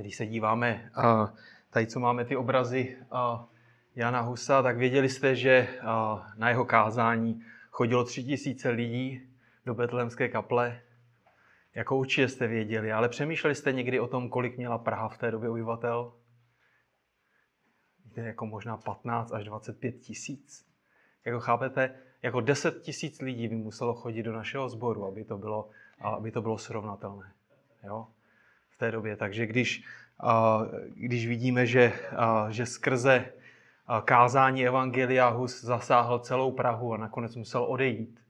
Když se díváme tady, co máme ty obrazy Jana Husa, tak věděli jste, že na jeho kázání chodilo tři tisíce lidí do Betlémské kaple. Jako určitě jste věděli, ale přemýšleli jste někdy o tom, kolik měla Praha v té době obyvatel? Víte, jako možná 15 až 25 tisíc. Jako chápete, jako 10 tisíc lidí by muselo chodit do našeho sboru, aby to bylo, aby to bylo srovnatelné. Jo? Té době. Takže když, když vidíme, že, že skrze kázání Evangelia Hus zasáhl celou Prahu a nakonec musel odejít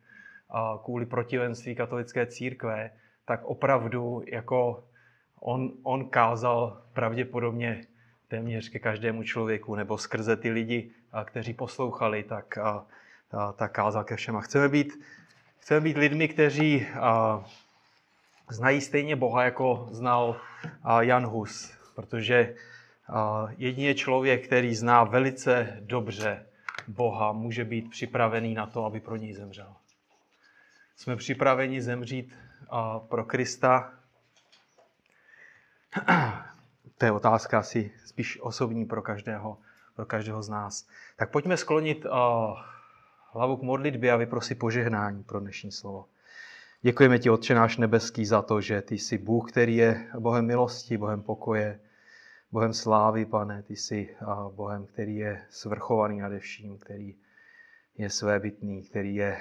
kvůli protivenství katolické církve, tak opravdu jako on, on kázal pravděpodobně téměř ke každému člověku, nebo skrze ty lidi, kteří poslouchali, tak, tak kázal ke všem. A chceme být, chceme být lidmi, kteří znají stejně Boha, jako znal Jan Hus, protože jedině člověk, který zná velice dobře Boha, může být připravený na to, aby pro něj zemřel. Jsme připraveni zemřít pro Krista. To je otázka asi spíš osobní pro každého, pro každého z nás. Tak pojďme sklonit hlavu k modlitbě a vyprosit požehnání pro dnešní slovo. Děkujeme ti, Otče náš nebeský, za to, že ty jsi Bůh, který je Bohem milosti, Bohem pokoje, Bohem slávy, pane. Ty jsi Bohem, který je svrchovaný nade vším, který je svébytný, který je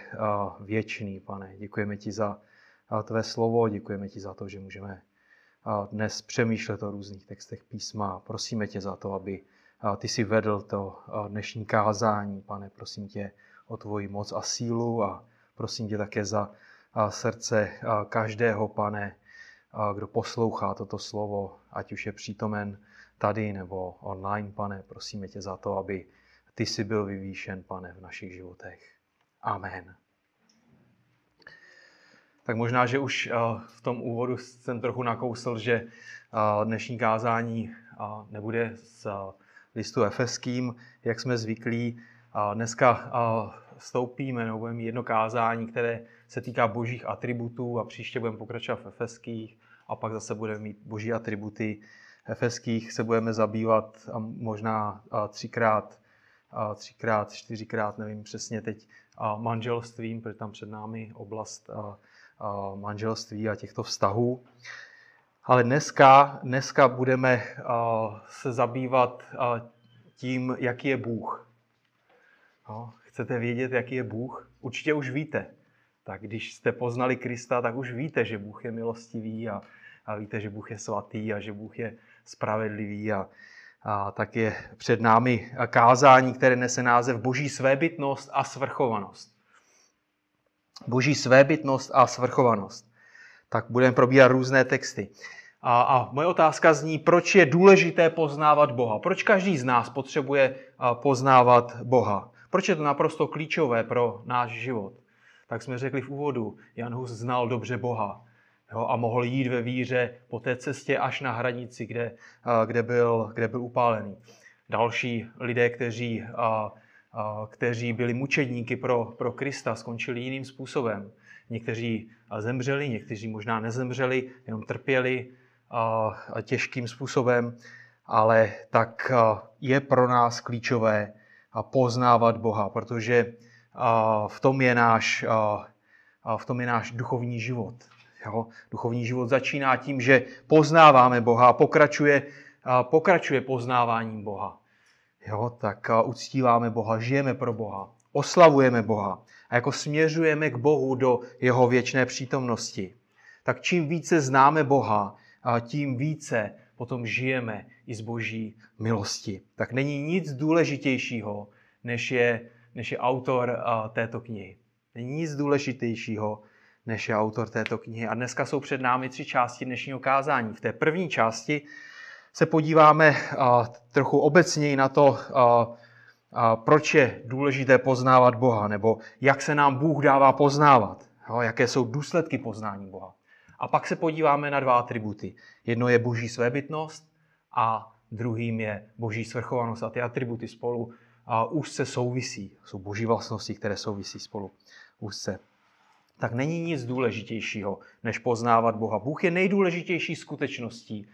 věčný, pane. Děkujeme ti za tvé slovo, děkujeme ti za to, že můžeme dnes přemýšlet o různých textech písma. Prosíme tě za to, aby ty si vedl to dnešní kázání, pane. Prosím tě o tvoji moc a sílu a prosím tě také za srdce každého, pane, kdo poslouchá toto slovo, ať už je přítomen tady nebo online, pane. Prosíme tě za to, aby ty jsi byl vyvýšen, pane, v našich životech. Amen. Tak možná, že už v tom úvodu jsem trochu nakousl, že dnešní kázání nebude z listu efeským, jak jsme zvyklí. Dneska vstoupíme nebo budeme jedno kázání, které se týká božích atributů a příště budeme pokračovat v efeských a pak zase budeme mít boží atributy. Efeských se budeme zabývat a možná třikrát, třikrát, čtyřikrát, nevím přesně teď, manželstvím, protože tam před námi oblast manželství a těchto vztahů. Ale dneska, dneska budeme se zabývat tím, jaký je Bůh. No, chcete vědět, jaký je Bůh? Určitě už víte. Tak když jste poznali Krista, tak už víte, že Bůh je milostivý a, a víte, že Bůh je svatý a že Bůh je spravedlivý a, a tak je před námi kázání, které nese název Boží svébytnost a svrchovanost. Boží svébytnost a svrchovanost. Tak budeme probírat různé texty. A, a moje otázka zní, proč je důležité poznávat Boha? Proč každý z nás potřebuje poznávat Boha? Proč je to naprosto klíčové pro náš život? Tak jsme řekli v úvodu, Jan Hus znal dobře Boha jo, a mohl jít ve víře po té cestě až na hranici, kde, kde, byl, kde byl upálený. Další lidé, kteří, kteří byli mučedníky pro, pro Krista, skončili jiným způsobem. Někteří zemřeli, někteří možná nezemřeli, jenom trpěli těžkým způsobem, ale tak je pro nás klíčové poznávat Boha, protože v tom je náš, v tom je náš duchovní život. Jo? Duchovní život začíná tím, že poznáváme Boha a pokračuje, pokračuje poznáváním Boha. Jo? Tak uctíváme Boha, žijeme pro Boha, oslavujeme Boha a jako směřujeme k Bohu do jeho věčné přítomnosti. Tak čím více známe Boha, tím více potom žijeme i z boží milosti. Tak není nic důležitějšího, než je, než je autor této knihy. Není nic důležitějšího, než je autor této knihy. A dneska jsou před námi tři části dnešního kázání. V té první části se podíváme trochu obecněji na to, proč je důležité poznávat Boha, nebo jak se nám Bůh dává poznávat, jaké jsou důsledky poznání Boha. A pak se podíváme na dva atributy. Jedno je boží svébytnost a druhým je boží svrchovanost. A ty atributy spolu a úzce souvisí. Jsou boží vlastnosti, které souvisí spolu úzce. Tak není nic důležitějšího, než poznávat Boha. Bůh je nejdůležitější skutečností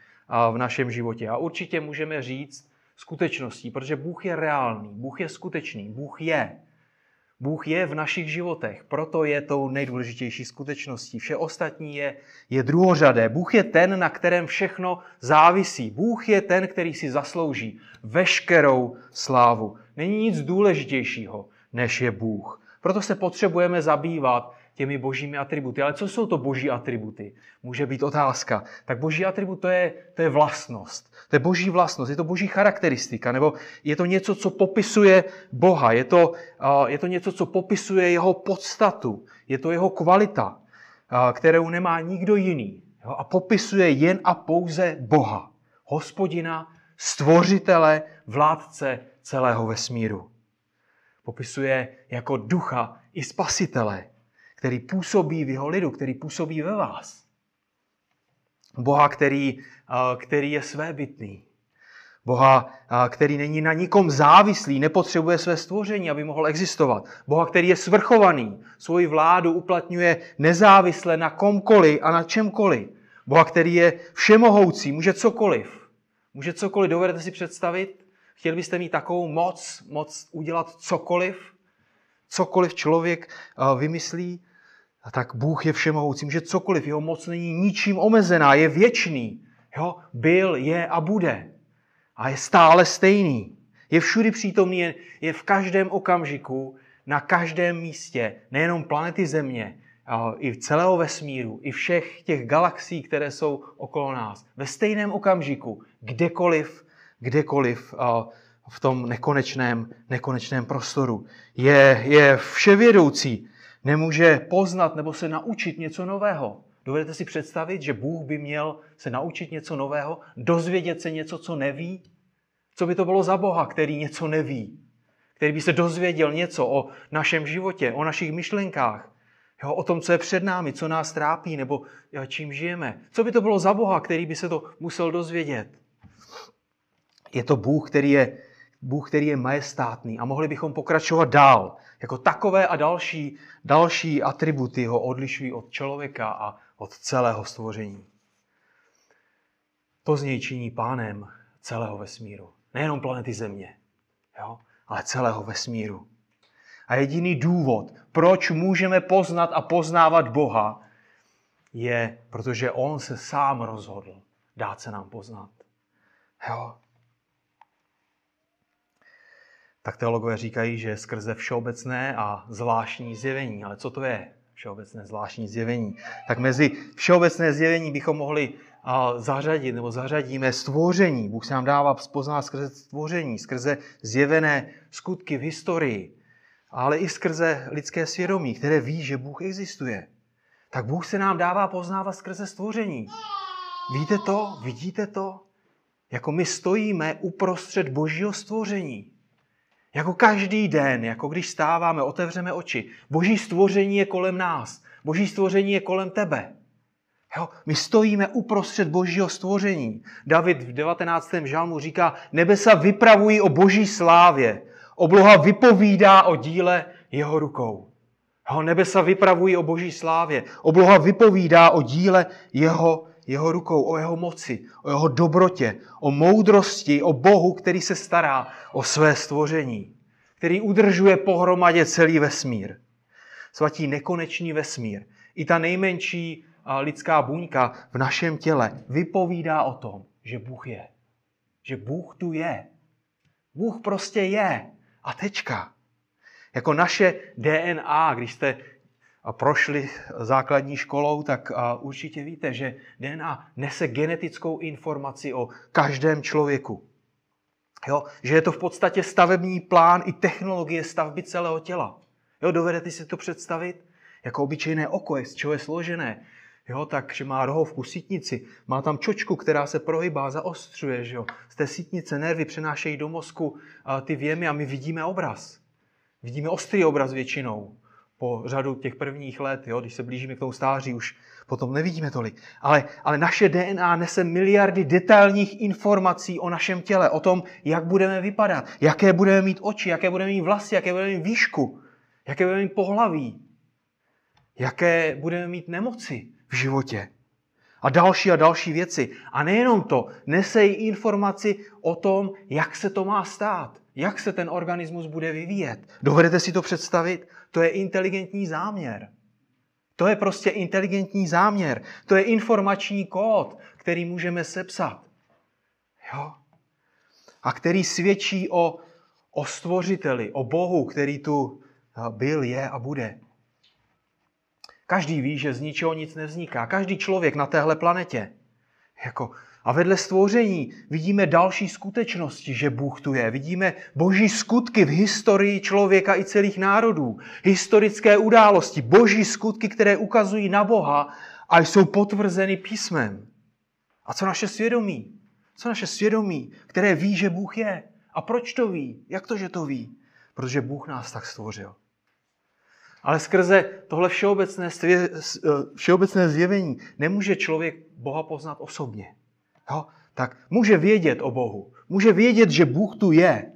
v našem životě. A určitě můžeme říct skutečností, protože Bůh je reálný, Bůh je skutečný, Bůh je. Bůh je v našich životech, proto je tou nejdůležitější skutečností. Vše ostatní je, je druhořadé. Bůh je ten, na kterém všechno závisí. Bůh je ten, který si zaslouží veškerou slávu. Není nic důležitějšího, než je Bůh. Proto se potřebujeme zabývat těmi božími atributy. Ale co jsou to boží atributy? Může být otázka. Tak boží atribut to je, to je vlastnost. To je boží vlastnost, je to boží charakteristika, nebo je to něco, co popisuje Boha, je to, je to něco, co popisuje jeho podstatu, je to jeho kvalita, kterou nemá nikdo jiný. A popisuje jen a pouze Boha, hospodina, stvořitele, vládce celého vesmíru. Popisuje jako ducha i spasitele, který působí v jeho lidu, který působí ve vás. Boha, který, který je svébytný. Boha, který není na nikom závislý, nepotřebuje své stvoření, aby mohl existovat. Boha, který je svrchovaný, svoji vládu uplatňuje nezávisle na komkoliv a na čemkoliv. Boha, který je všemohoucí, může cokoliv. Může cokoliv, dovedete si představit? Chtěli byste mít takovou moc, moc udělat cokoliv? Cokoliv člověk vymyslí? A tak Bůh je všemohoucí, může cokoliv, jeho moc není ničím omezená, je věčný. Jo? Byl, je a bude. A je stále stejný. Je všudy přítomný, je, je v každém okamžiku, na každém místě, nejenom planety Země, i v celého vesmíru, i všech těch galaxií, které jsou okolo nás. Ve stejném okamžiku, kdekoliv, kdekoliv v tom nekonečném, nekonečném prostoru. Je, je vševědoucí, nemůže poznat nebo se naučit něco nového. Dovedete si představit, že Bůh by měl se naučit něco nového, dozvědět se něco, co neví? Co by to bylo za Boha, který něco neví? Který by se dozvěděl něco o našem životě, o našich myšlenkách, jo, o tom, co je před námi, co nás trápí nebo jo, čím žijeme. Co by to bylo za Boha, který by se to musel dozvědět? Je to Bůh, který je, Bůh, který je majestátný a mohli bychom pokračovat dál. Jako takové a další, další atributy ho odlišují od člověka a od celého stvoření. To z něj činí pánem celého vesmíru. Nejenom planety Země, jo? ale celého vesmíru. A jediný důvod, proč můžeme poznat a poznávat Boha, je, protože On se sám rozhodl dát se nám poznat. Jo? Tak teologové říkají, že skrze všeobecné a zvláštní zjevení. Ale co to je všeobecné zvláštní zjevení? Tak mezi všeobecné zjevení bychom mohli zařadit, nebo zařadíme stvoření. Bůh se nám dává poznat skrze stvoření, skrze zjevené skutky v historii, ale i skrze lidské svědomí, které ví, že Bůh existuje. Tak Bůh se nám dává poznávat skrze stvoření. Víte to? Vidíte to? Jako my stojíme uprostřed božího stvoření. Jako každý den, jako když stáváme, otevřeme oči. Boží stvoření je kolem nás. Boží stvoření je kolem tebe. Jo, my stojíme uprostřed božího stvoření. David v 19. žalmu říká, nebesa vypravují o boží slávě. Obloha vypovídá o díle jeho rukou. Jo, nebesa vypravují o boží slávě. Obloha vypovídá o díle jeho jeho rukou, o jeho moci, o jeho dobrotě, o moudrosti, o Bohu, který se stará o své stvoření, který udržuje pohromadě celý vesmír. Svatí nekonečný vesmír. I ta nejmenší lidská buňka v našem těle vypovídá o tom, že Bůh je. Že Bůh tu je. Bůh prostě je. A tečka. Jako naše DNA, když jste prošli základní školou, tak určitě víte, že DNA nese genetickou informaci o každém člověku. Jo? Že je to v podstatě stavební plán i technologie stavby celého těla. Jo? Dovedete si to představit? Jako obyčejné oko, z čeho je složené. Jo, takže má rohovku sítnici, má tam čočku, která se prohybá, zaostřuje. Že jo? Z té sítnice nervy přenášejí do mozku ty věmy a my vidíme obraz. Vidíme ostrý obraz většinou po řadu těch prvních let, jo, když se blížíme k tomu stáří, už potom nevidíme tolik. Ale, ale naše DNA nese miliardy detailních informací o našem těle, o tom, jak budeme vypadat, jaké budeme mít oči, jaké budeme mít vlasy, jaké budeme mít výšku, jaké budeme mít pohlaví, jaké budeme mít nemoci v životě. A další a další věci. A nejenom to, nese i informaci o tom, jak se to má stát, jak se ten organismus bude vyvíjet. Dovedete si to představit? To je inteligentní záměr. To je prostě inteligentní záměr. To je informační kód, který můžeme sepsat. Jo? A který svědčí o, o stvořiteli, o Bohu, který tu byl, je a bude. Každý ví, že z ničeho nic nevzniká. Každý člověk na téhle planetě. Jako, a vedle stvoření vidíme další skutečnosti, že Bůh tu je. Vidíme boží skutky v historii člověka i celých národů. Historické události, boží skutky, které ukazují na Boha a jsou potvrzeny písmem. A co naše svědomí? Co naše svědomí, které ví, že Bůh je? A proč to ví? Jak to, že to ví? Protože Bůh nás tak stvořil. Ale skrze tohle všeobecné, eh, všeobecné zjevení nemůže člověk Boha poznat osobně. Jo? Tak může vědět o Bohu, může vědět, že Bůh tu je,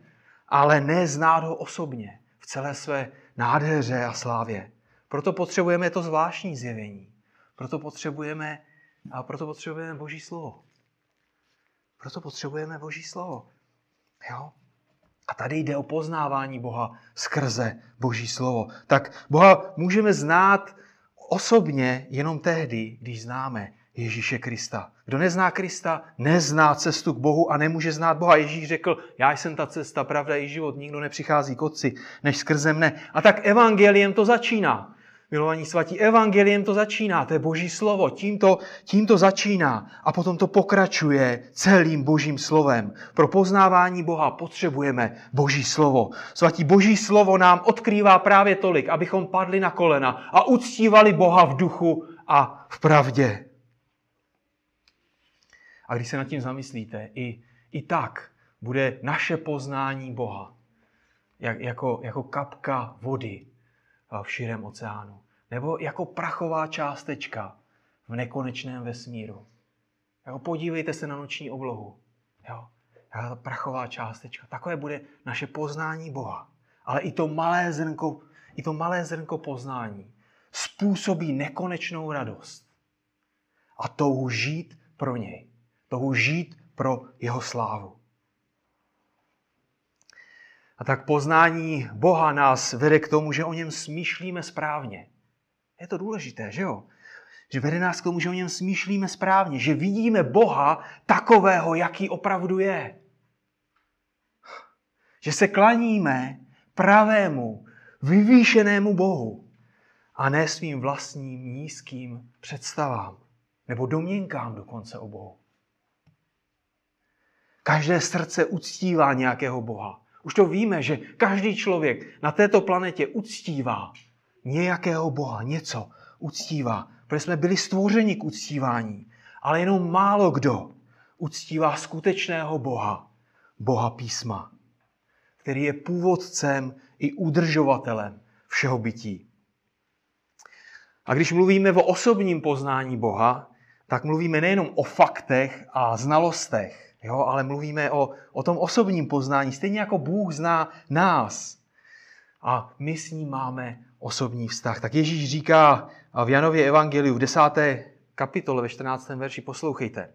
ale ne znát ho osobně, v celé své nádheře a slávě. Proto potřebujeme to zvláštní zjevení. Proto potřebujeme, a proto potřebujeme Boží slovo. Proto potřebujeme Boží slovo. Jo? A tady jde o poznávání Boha skrze Boží slovo. Tak Boha můžeme znát osobně jenom tehdy, když známe Ježíše Krista. Kdo nezná Krista, nezná cestu k Bohu a nemůže znát Boha. Ježíš řekl, já jsem ta cesta, pravda i život, nikdo nepřichází k Otci, než skrze mne. A tak evangeliem to začíná. Milovaní svatí, evangeliem to začíná, to je boží slovo, tím to, tím to začíná a potom to pokračuje celým božím slovem. Pro poznávání Boha potřebujeme boží slovo. Svatí, boží slovo nám odkrývá právě tolik, abychom padli na kolena a uctívali Boha v duchu a v pravdě. A když se nad tím zamyslíte, i, i tak bude naše poznání Boha jak, jako, jako kapka vody v širém oceánu. Nebo jako prachová částečka v nekonečném vesmíru. Jo, podívejte se na noční oblohu. Jo, ta prachová částečka. Takové bude naše poznání Boha. Ale i to malé zrnko, i to malé zrnko poznání způsobí nekonečnou radost. A touhu žít pro něj. Touhu žít pro jeho slávu. A tak poznání Boha nás vede k tomu, že o něm smýšlíme správně. Je to důležité, že jo? Že vede nás k tomu, že o něm smýšlíme správně, že vidíme Boha takového, jaký opravdu je. Že se klaníme pravému, vyvýšenému Bohu a ne svým vlastním nízkým představám nebo domněnkám dokonce o Bohu. Každé srdce uctívá nějakého Boha. Už to víme, že každý člověk na této planetě uctívá nějakého Boha, něco uctívá. Protože jsme byli stvořeni k uctívání. Ale jenom málo kdo uctívá skutečného Boha, Boha písma, který je původcem i udržovatelem všeho bytí. A když mluvíme o osobním poznání Boha, tak mluvíme nejenom o faktech a znalostech, Jo, ale mluvíme o, o tom osobním poznání, stejně jako Bůh zná nás. A my s ním máme osobní vztah. Tak Ježíš říká v Janově evangeliu v 10. kapitole ve 14. verši, poslouchejte.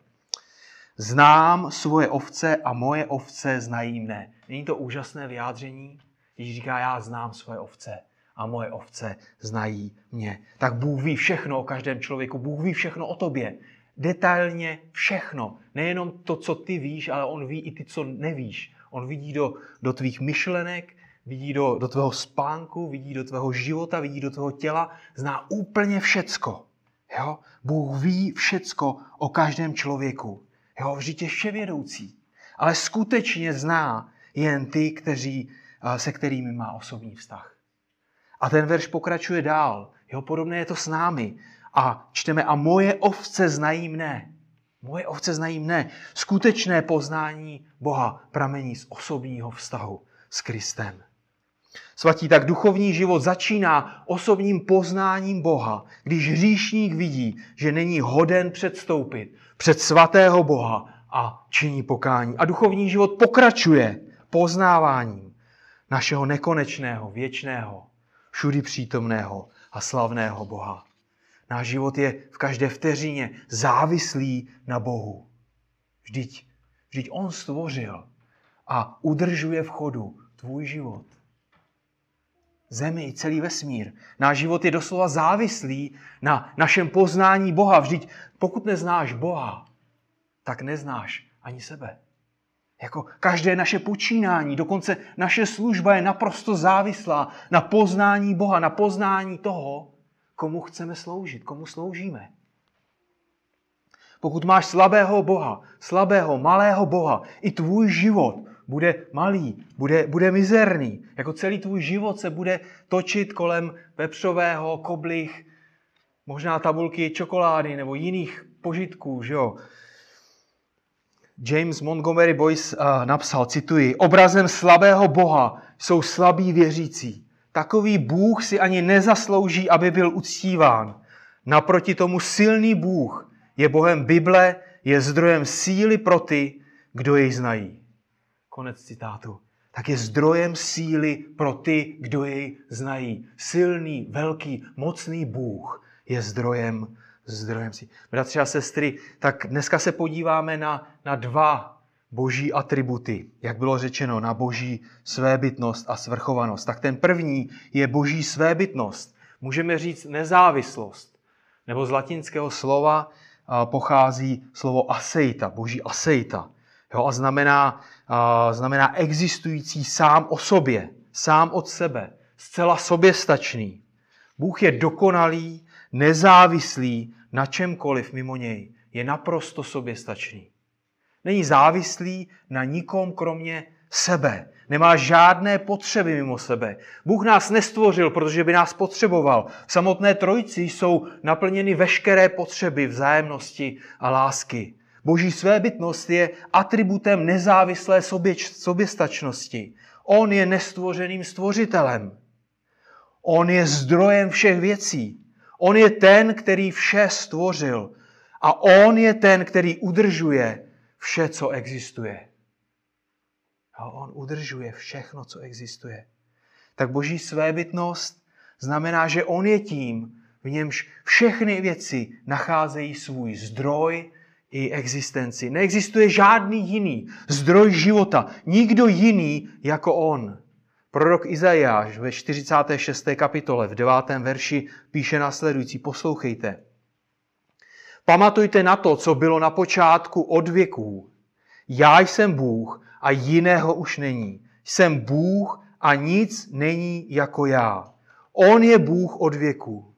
Znám svoje ovce a moje ovce znají mne. Není to úžasné vyjádření? Ježíš říká, já znám svoje ovce a moje ovce znají mě. Tak Bůh ví všechno o každém člověku, Bůh ví všechno o tobě detailně všechno. Nejenom to, co ty víš, ale on ví i ty, co nevíš. On vidí do, do tvých myšlenek, vidí do, do tvého spánku, vidí do tvého života, vidí do tvého těla, zná úplně všecko. Jo? Bůh ví všecko o každém člověku. Jo? Vždyť je vševědoucí. Ale skutečně zná jen ty, kteří, eh, se kterými má osobní vztah. A ten verš pokračuje dál. Jo, podobné je to s námi. A čteme, a moje ovce znají mne. Moje ovce znají mne. Skutečné poznání Boha pramení z osobního vztahu s Kristem. Svatí, tak duchovní život začíná osobním poznáním Boha, když hříšník vidí, že není hoden předstoupit před svatého Boha a činí pokání. A duchovní život pokračuje poznáváním našeho nekonečného, věčného, všudy přítomného a slavného Boha. Náš život je v každé vteřině závislý na Bohu. Vždyť, vždyť On stvořil a udržuje v chodu tvůj život. Zemi, celý vesmír. Náš život je doslova závislý na našem poznání Boha. Vždyť pokud neznáš Boha, tak neznáš ani sebe. Jako každé naše počínání, dokonce naše služba je naprosto závislá na poznání Boha, na poznání toho, komu chceme sloužit, komu sloužíme. Pokud máš slabého Boha, slabého, malého Boha, i tvůj život bude malý, bude, bude mizerný. Jako celý tvůj život se bude točit kolem vepřového, koblih, možná tabulky čokolády nebo jiných požitků, že jo. James Montgomery Boyce uh, napsal, cituji, obrazem slabého Boha jsou slabí věřící. Takový Bůh si ani nezaslouží, aby byl uctíván. Naproti tomu silný Bůh je Bohem Bible, je zdrojem síly pro ty, kdo jej znají. Konec citátu. Tak je zdrojem síly pro ty, kdo jej znají. Silný, velký, mocný Bůh je zdrojem zdrojem si. Bratři a sestry, tak dneska se podíváme na, na dva boží atributy, jak bylo řečeno, na boží svébytnost a svrchovanost. Tak ten první je boží svébytnost. Můžeme říct nezávislost. Nebo z latinského slova pochází slovo aseita, boží aseita. Jo, a znamená, znamená existující sám o sobě, sám od sebe, zcela soběstačný. Bůh je dokonalý, nezávislý na čemkoliv mimo něj. Je naprosto soběstačný. Není závislý na nikom kromě sebe. Nemá žádné potřeby mimo sebe. Bůh nás nestvořil, protože by nás potřeboval. V samotné trojici jsou naplněny veškeré potřeby vzájemnosti a lásky. Boží svébytnost je atributem nezávislé soběč, soběstačnosti. On je nestvořeným stvořitelem. On je zdrojem všech věcí. On je ten, který vše stvořil. A on je ten, který udržuje vše, co existuje. A on udržuje všechno, co existuje. Tak boží svébytnost znamená, že on je tím, v němž všechny věci nacházejí svůj zdroj i existenci. Neexistuje žádný jiný zdroj života, nikdo jiný jako on. Prorok Izajáš ve 46. kapitole v 9. verši píše následující. Poslouchejte. Pamatujte na to, co bylo na počátku od věků. Já jsem Bůh a jiného už není. Jsem Bůh a nic není jako já. On je Bůh od věků.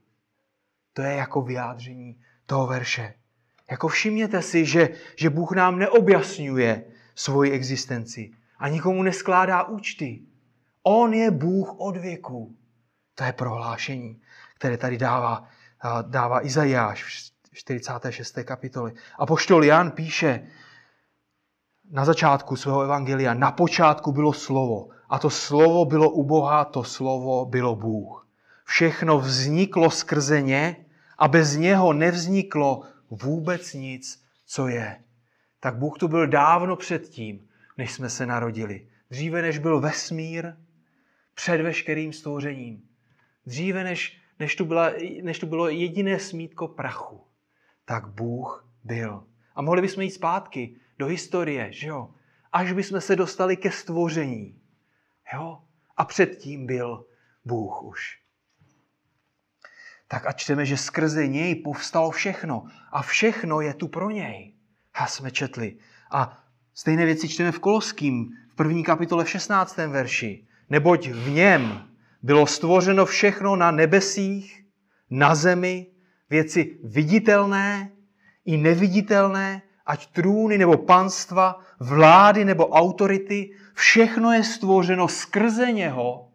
To je jako vyjádření toho verše. Jako všimněte si, že, že Bůh nám neobjasňuje svoji existenci a nikomu neskládá účty. On je Bůh od věku. To je prohlášení, které tady dává, dává Izajáš 46. kapitoli. A poštol Jan píše na začátku svého evangelia, na počátku bylo slovo a to slovo bylo u Boha, to slovo bylo Bůh. Všechno vzniklo skrze ně a bez něho nevzniklo vůbec nic, co je. Tak Bůh tu byl dávno předtím, než jsme se narodili. Dříve než byl vesmír, před veškerým stvořením. Dříve, než, než, tu byla, než tu bylo jediné smítko prachu, tak Bůh byl. A mohli bychom jít zpátky do historie, že jo? Až bychom se dostali ke stvoření. Jo? A předtím byl Bůh už. Tak a čteme, že skrze něj povstalo všechno. A všechno je tu pro něj. A jsme četli. A stejné věci čteme v Koloským, v první kapitole v 16. verši neboť v něm bylo stvořeno všechno na nebesích, na zemi, věci viditelné i neviditelné, ať trůny nebo panstva, vlády nebo autority, všechno je stvořeno skrze něho.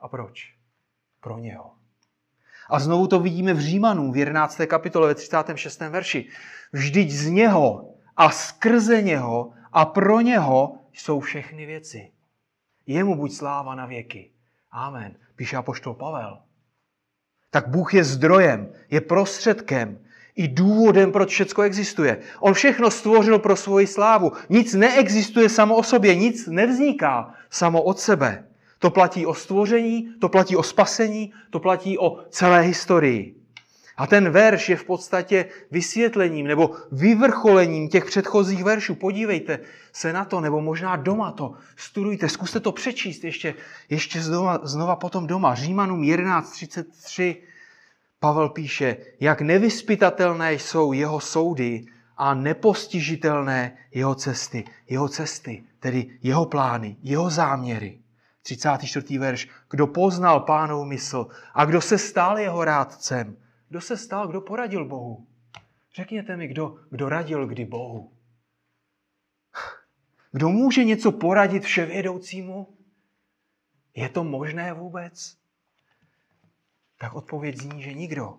A proč? Pro něho. A znovu to vidíme v Římanů v 11. kapitole ve 36. verši. Vždyť z něho a skrze něho a pro něho jsou všechny věci. Jemu buď sláva na věky. Amen. Píše apoštol Pavel. Tak Bůh je zdrojem, je prostředkem i důvodem, proč všechno existuje. On všechno stvořil pro svoji slávu. Nic neexistuje samo o sobě, nic nevzniká samo od sebe. To platí o stvoření, to platí o spasení, to platí o celé historii. A ten verš je v podstatě vysvětlením nebo vyvrcholením těch předchozích veršů. Podívejte se na to, nebo možná doma to studujte, zkuste to přečíst ještě, ještě znova, znova potom doma. Římanům 11.33 Pavel píše, jak nevyspytatelné jsou jeho soudy a nepostižitelné jeho cesty. Jeho cesty, tedy jeho plány, jeho záměry. 34. verš. Kdo poznal pánov mysl a kdo se stal jeho rádcem, kdo se stal, kdo poradil Bohu? Řekněte mi, kdo, kdo radil kdy Bohu? Kdo může něco poradit vševědoucímu? Je to možné vůbec? Tak odpověď zní, že nikdo.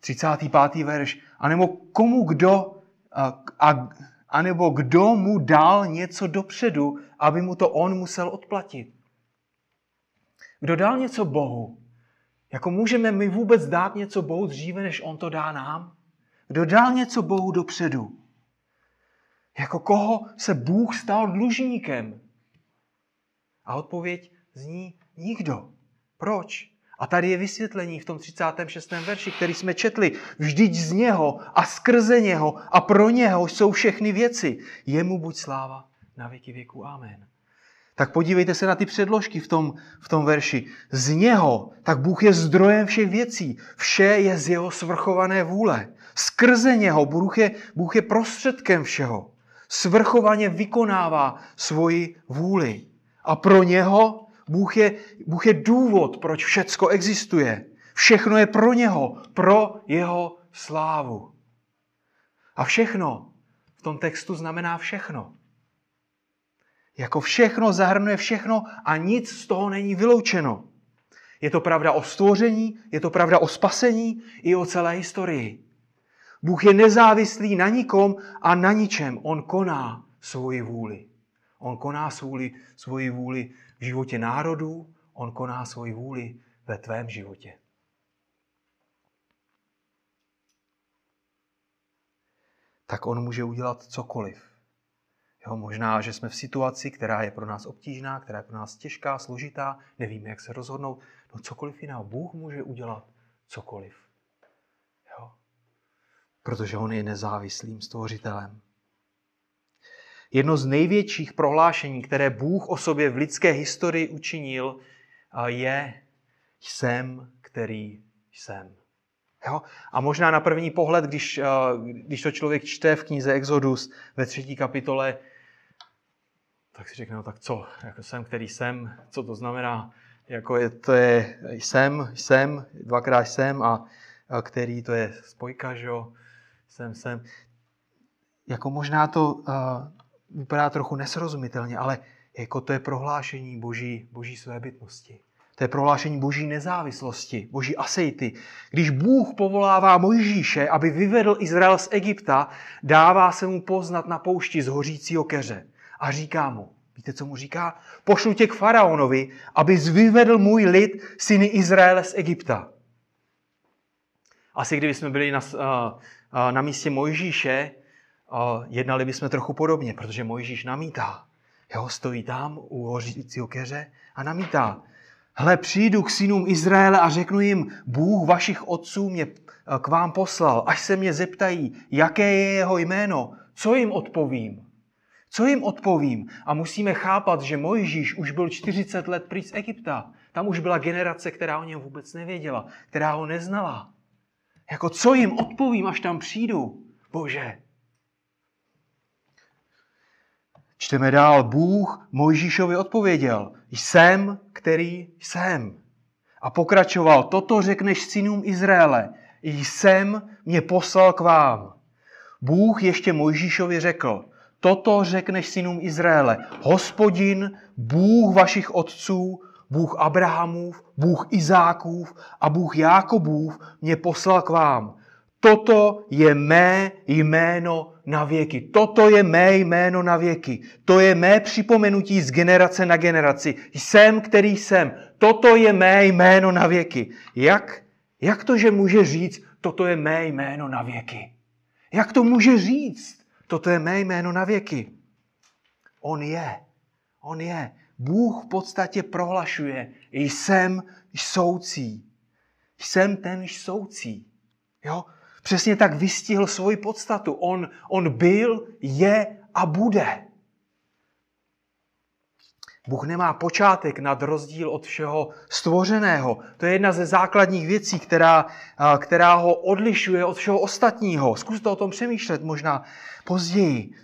35. verš. A nebo komu kdo, a, a, a nebo kdo mu dal něco dopředu, aby mu to on musel odplatit. Kdo dal něco Bohu, jako můžeme my vůbec dát něco Bohu dříve, než On to dá nám? Kdo dal něco Bohu dopředu? Jako koho se Bůh stal dlužníkem? A odpověď zní nikdo. Proč? A tady je vysvětlení v tom 36. verši, který jsme četli. Vždyť z něho a skrze něho a pro něho jsou všechny věci. Jemu buď sláva na věky věku. Amen. Tak podívejte se na ty předložky v tom, v tom verši. Z něho, tak Bůh je zdrojem všech věcí. Vše je z jeho svrchované vůle. Skrze něho Bůh je, Bůh je prostředkem všeho. Svrchovaně vykonává svoji vůli. A pro něho Bůh je, Bůh je důvod, proč všecko existuje. Všechno je pro něho, pro jeho slávu. A všechno v tom textu znamená všechno. Jako všechno zahrnuje všechno a nic z toho není vyloučeno. Je to pravda o stvoření, je to pravda o spasení i o celé historii. Bůh je nezávislý na nikom a na ničem. On koná svoji vůli. On koná svoji, svoji vůli v životě národů, on koná svoji vůli ve tvém životě. Tak on může udělat cokoliv. Jo, možná, že jsme v situaci, která je pro nás obtížná, která je pro nás těžká, složitá, nevíme, jak se rozhodnout. No cokoliv jiného. Bůh může udělat cokoliv. Jo? Protože on je nezávislým stvořitelem. Jedno z největších prohlášení, které Bůh o sobě v lidské historii učinil, je jsem, který jsem. Jo? A možná na první pohled, když, když to člověk čte v knize Exodus ve třetí kapitole, tak si řekne, no tak co, jako jsem, který jsem, co to znamená, jako je, to je jsem, jsem, dvakrát jsem a, a který to je spojka, že jo, jsem, jsem. Jako možná to uh, vypadá trochu nesrozumitelně, ale jako to je prohlášení boží, boží své bytnosti. To je prohlášení boží nezávislosti, boží asejty. Když Bůh povolává Mojžíše, aby vyvedl Izrael z Egypta, dává se mu poznat na poušti z hořícího keře a říká mu, víte, co mu říká? Pošlu tě k faraonovi, aby vyvedl můj lid, syny Izraele z Egypta. Asi kdyby jsme byli na, na místě Mojžíše, jednali bychom trochu podobně, protože Mojžíš namítá. Jo, stojí tam u hořícího keře a namítá. Hle, přijdu k synům Izraele a řeknu jim, Bůh vašich otců mě k vám poslal. Až se mě zeptají, jaké je jeho jméno, co jim odpovím? Co jim odpovím? A musíme chápat, že Mojžíš už byl 40 let pryč z Egypta. Tam už byla generace, která o něm vůbec nevěděla, která ho neznala. Jako co jim odpovím, až tam přijdu? Bože. Čteme dál. Bůh Mojžíšovi odpověděl. Jsem, který jsem. A pokračoval. Toto řekneš synům Izraele. Jsem mě poslal k vám. Bůh ještě Mojžíšovi řekl. Toto řekneš synům Izraele. Hospodin, Bůh vašich otců, Bůh Abrahamův, Bůh Izákův a Bůh Jákobův mě poslal k vám. Toto je mé jméno na věky. Toto je mé jméno na věky. To je mé připomenutí z generace na generaci. Jsem, který jsem. Toto je mé jméno na věky. Jak, jak to, že může říct, toto je mé jméno na věky? Jak to může říct? Toto je mé jméno na věky. On je. On je. Bůh v podstatě prohlašuje, jsem soucí. Jsem ten soucí. Jo? Přesně tak vystihl svoji podstatu. On, on byl, je a bude. Bůh nemá počátek nad rozdíl od všeho stvořeného. To je jedna ze základních věcí, která, která ho odlišuje od všeho ostatního. Zkuste o tom přemýšlet možná později.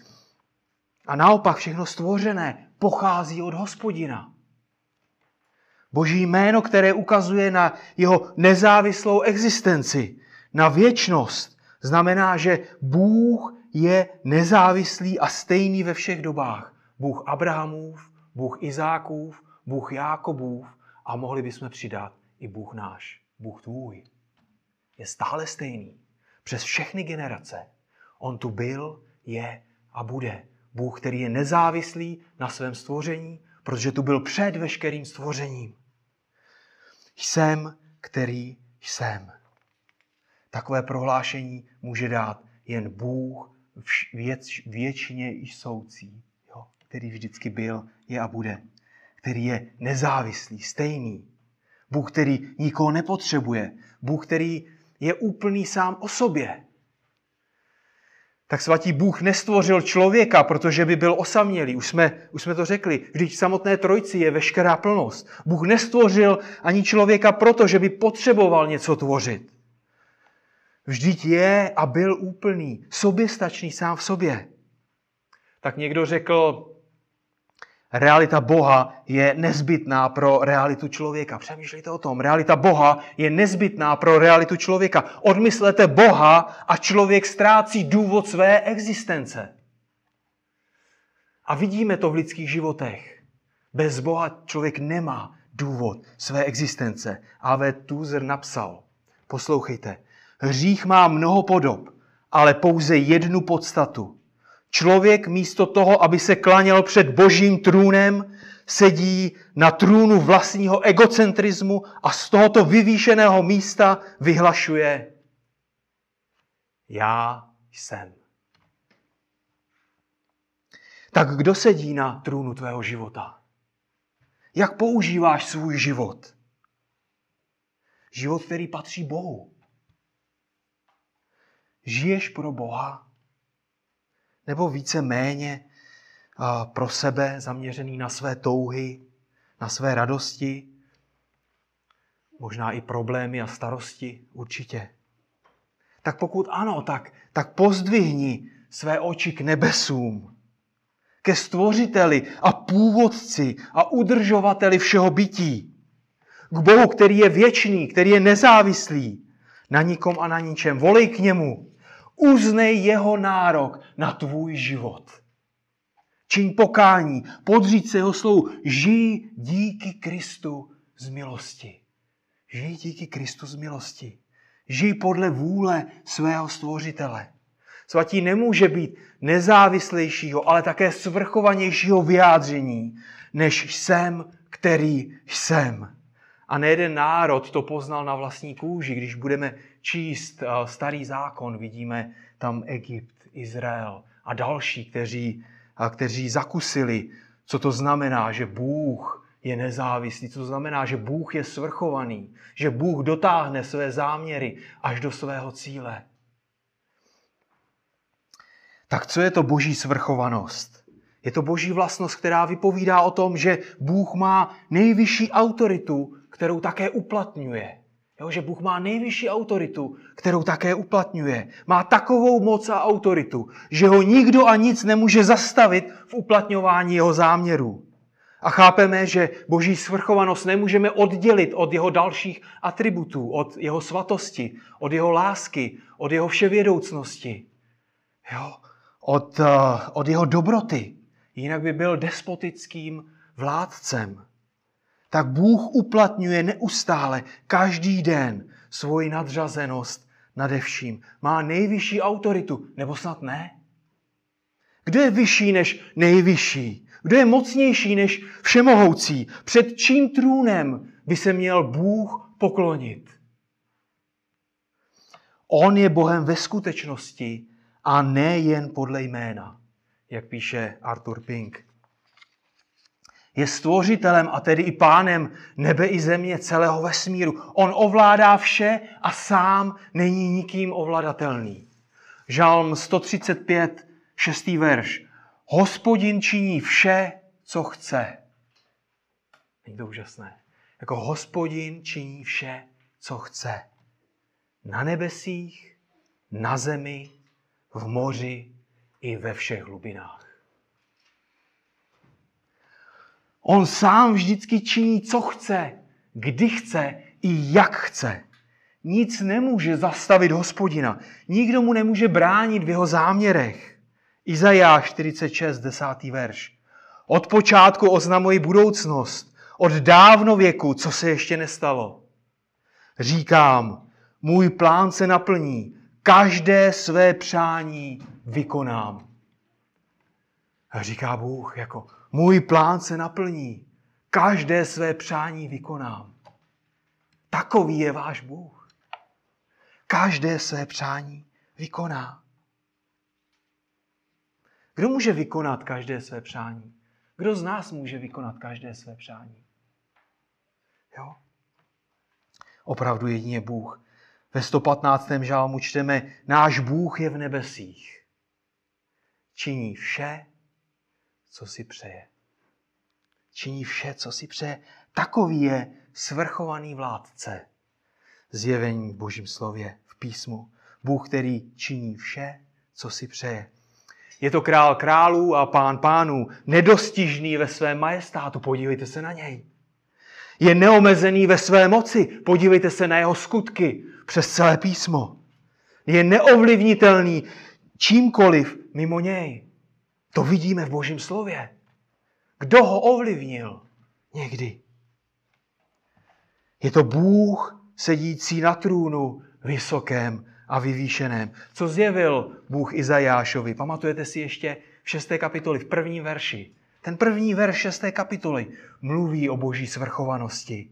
A naopak všechno stvořené pochází od hospodina. Boží jméno, které ukazuje na jeho nezávislou existenci, na věčnost, znamená, že Bůh je nezávislý a stejný ve všech dobách. Bůh Abrahamův, Bůh Izákův, Bůh Jákobův a mohli bychom přidat i Bůh náš, Bůh tvůj. Je stále stejný. Přes všechny generace. On tu byl, je a bude. Bůh, který je nezávislý na svém stvoření, protože tu byl před veškerým stvořením. Jsem, který jsem. Takové prohlášení může dát jen Bůh věc, věčně i soucí, jo, který vždycky byl, je a bude. Který je nezávislý, stejný. Bůh, který nikoho nepotřebuje. Bůh, který je úplný sám o sobě tak svatý Bůh nestvořil člověka, protože by byl osamělý. Už jsme, už jsme to řekli. Vždyť samotné trojci je veškerá plnost. Bůh nestvořil ani člověka proto, že by potřeboval něco tvořit. Vždyť je a byl úplný, soběstačný sám v sobě. Tak někdo řekl, Realita Boha je nezbytná pro realitu člověka. Přemýšlejte o tom. Realita Boha je nezbytná pro realitu člověka. Odmyslete Boha a člověk ztrácí důvod své existence. A vidíme to v lidských životech. Bez Boha člověk nemá důvod své existence. A.V. Tuzer napsal, poslouchejte, hřích má mnoho podob, ale pouze jednu podstatu – Člověk místo toho, aby se klaněl před božím trůnem, sedí na trůnu vlastního egocentrismu a z tohoto vyvýšeného místa vyhlašuje Já jsem. Tak kdo sedí na trůnu tvého života? Jak používáš svůj život? Život, který patří Bohu. Žiješ pro Boha? Nebo více méně pro sebe zaměřený na své touhy, na své radosti, možná i problémy a starosti, určitě. Tak pokud ano, tak, tak pozdvihni své oči k nebesům, ke stvořiteli a původci a udržovateli všeho bytí. K Bohu, který je věčný, který je nezávislý na nikom a na ničem. Volej k němu. Uznej jeho nárok na tvůj život. Čiň pokání, podříď se jeho slovu. Žij díky Kristu z milosti. Žij díky Kristu z milosti. Žij podle vůle svého stvořitele. Svatí nemůže být nezávislejšího, ale také svrchovanějšího vyjádření, než jsem, který jsem. A nejeden národ to poznal na vlastní kůži. Když budeme číst eh, starý zákon, vidíme tam Egypt, Izrael a další, kteří, eh, kteří zakusili, co to znamená, že Bůh je nezávislý, co to znamená, že Bůh je svrchovaný, že Bůh dotáhne své záměry až do svého cíle. Tak co je to boží svrchovanost? Je to boží vlastnost, která vypovídá o tom, že Bůh má nejvyšší autoritu kterou také uplatňuje. Jo, že Bůh má nejvyšší autoritu, kterou také uplatňuje. Má takovou moc a autoritu, že ho nikdo a nic nemůže zastavit v uplatňování jeho záměrů. A chápeme, že boží svrchovanost nemůžeme oddělit od jeho dalších atributů, od jeho svatosti, od jeho lásky, od jeho vševědoucnosti, jo? Od, uh, od jeho dobroty. Jinak by byl despotickým vládcem tak Bůh uplatňuje neustále, každý den, svoji nadřazenost nade vším. Má nejvyšší autoritu, nebo snad ne? Kdo je vyšší než nejvyšší? Kdo je mocnější než všemohoucí? Před čím trůnem by se měl Bůh poklonit? On je Bohem ve skutečnosti a ne jen podle jména, jak píše Arthur Pink. Je stvořitelem a tedy i pánem nebe i země celého vesmíru. On ovládá vše a sám není nikým ovladatelný. Žalm 135, 6. verš. Hospodin činí vše, co chce. Není to úžasné? Jako hospodin činí vše, co chce. Na nebesích, na zemi, v moři i ve všech hlubinách. On sám vždycky činí, co chce, kdy chce i jak chce. Nic nemůže zastavit hospodina. Nikdo mu nemůže bránit v jeho záměrech. Izajáš 46, 10. verš. Od počátku oznamuji budoucnost, od dávno věku, co se ještě nestalo. Říkám, můj plán se naplní, každé své přání vykonám. A říká Bůh, jako můj plán se naplní, každé své přání vykonám. Takový je váš Bůh. Každé své přání vykoná. Kdo může vykonat každé své přání? Kdo z nás může vykonat každé své přání? Jo? Opravdu jedině Bůh. Ve 115. žálmu čteme, náš Bůh je v nebesích. Činí vše, co si přeje. Činí vše, co si přeje. Takový je svrchovaný vládce. Zjevení v božím slově, v písmu. Bůh, který činí vše, co si přeje. Je to král králů a pán pánů, nedostižný ve svém majestátu. Podívejte se na něj. Je neomezený ve své moci. Podívejte se na jeho skutky přes celé písmo. Je neovlivnitelný čímkoliv mimo něj. To vidíme v Božím slově. Kdo ho ovlivnil někdy? Je to Bůh sedící na trůnu vysokém a vyvýšeném. Co zjevil Bůh Izajášovi? Pamatujete si ještě v 6. kapitoli, v první verši. Ten první verš 6. kapitoly mluví o boží svrchovanosti.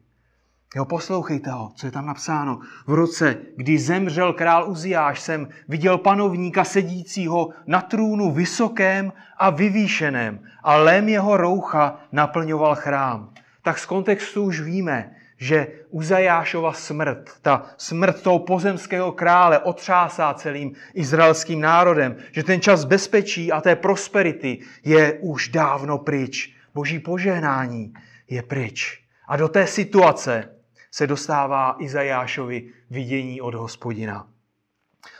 Jo, poslouchejte ho, co je tam napsáno. V roce, kdy zemřel král Uziáš, jsem viděl panovníka sedícího na trůnu vysokém a vyvýšeném a lém jeho roucha naplňoval chrám. Tak z kontextu už víme, že Uzajášova smrt, ta smrt toho pozemského krále otřásá celým izraelským národem, že ten čas bezpečí a té prosperity je už dávno pryč. Boží požehnání je pryč. A do té situace se dostává Izajášovi vidění od hospodina.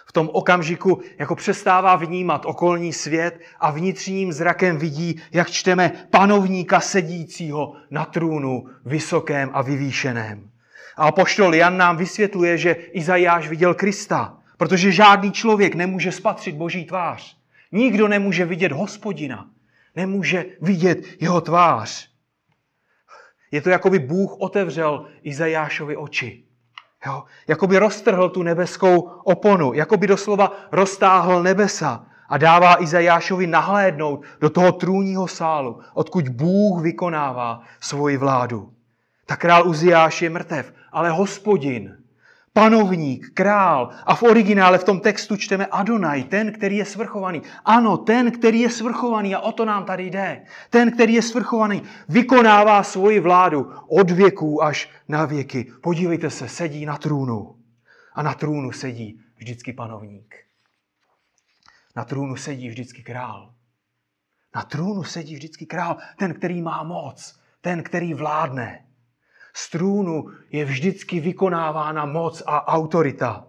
V tom okamžiku jako přestává vnímat okolní svět a vnitřním zrakem vidí, jak čteme panovníka sedícího na trůnu vysokém a vyvýšeném. A poštol Jan nám vysvětluje, že Izajáš viděl Krista, protože žádný člověk nemůže spatřit Boží tvář. Nikdo nemůže vidět hospodina, nemůže vidět jeho tvář. Je to, jako by Bůh otevřel Izajášovi oči. Jo? Jako by roztrhl tu nebeskou oponu, jako by doslova roztáhl nebesa a dává Izajášovi nahlédnout do toho trůního sálu, odkud Bůh vykonává svoji vládu. Tak král Uziáš je mrtev, ale hospodin panovník, král. A v originále v tom textu čteme Adonai, ten, který je svrchovaný. Ano, ten, který je svrchovaný a o to nám tady jde. Ten, který je svrchovaný, vykonává svoji vládu od věků až na věky. Podívejte se, sedí na trůnu. A na trůnu sedí vždycky panovník. Na trůnu sedí vždycky král. Na trůnu sedí vždycky král, ten, který má moc, ten, který vládne. Z trůnu je vždycky vykonávána moc a autorita.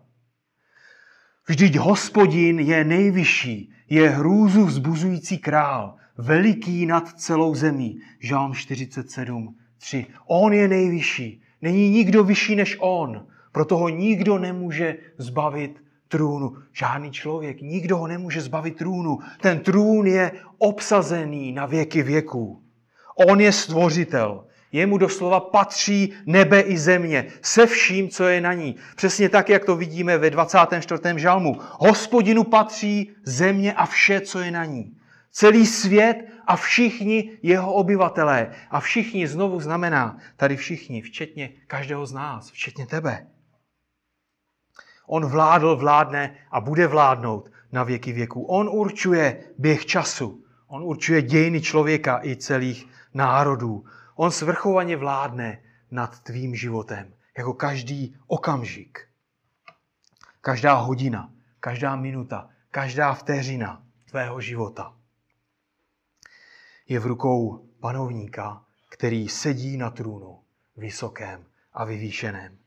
Vždyť hospodin je nejvyšší, je hrůzu vzbuzující král, veliký nad celou zemí. Žálm 47, 3. On je nejvyšší, není nikdo vyšší než on, proto ho nikdo nemůže zbavit trůnu. Žádný člověk, nikdo ho nemůže zbavit trůnu. Ten trůn je obsazený na věky věků. On je stvořitel. Jemu doslova patří nebe i země se vším, co je na ní. Přesně tak, jak to vidíme ve 24. žalmu. Hospodinu patří země a vše, co je na ní. Celý svět a všichni jeho obyvatelé. A všichni znovu znamená tady všichni, včetně každého z nás, včetně tebe. On vládl, vládne a bude vládnout na věky věků. On určuje běh času. On určuje dějiny člověka i celých národů. On svrchovaně vládne nad tvým životem, jako každý okamžik. Každá hodina, každá minuta, každá vteřina tvého života je v rukou panovníka, který sedí na trůnu vysokém a vyvýšeném,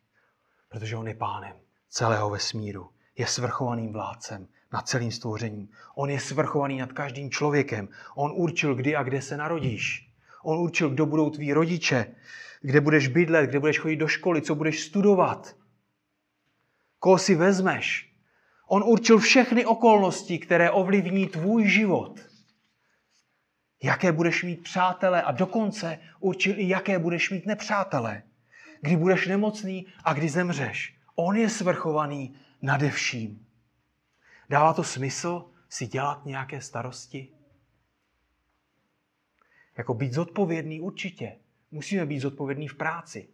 protože on je pánem celého vesmíru, je svrchovaným vládcem nad celým stvořením. On je svrchovaný nad každým člověkem. On určil, kdy a kde se narodíš. On určil, kdo budou tví rodiče, kde budeš bydlet, kde budeš chodit do školy, co budeš studovat, koho si vezmeš. On určil všechny okolnosti, které ovlivní tvůj život. Jaké budeš mít přátele a dokonce určil i jaké budeš mít nepřátele. Kdy budeš nemocný a kdy zemřeš. On je svrchovaný nade vším. Dává to smysl si dělat nějaké starosti? Jako být zodpovědný určitě. Musíme být zodpovědní v práci.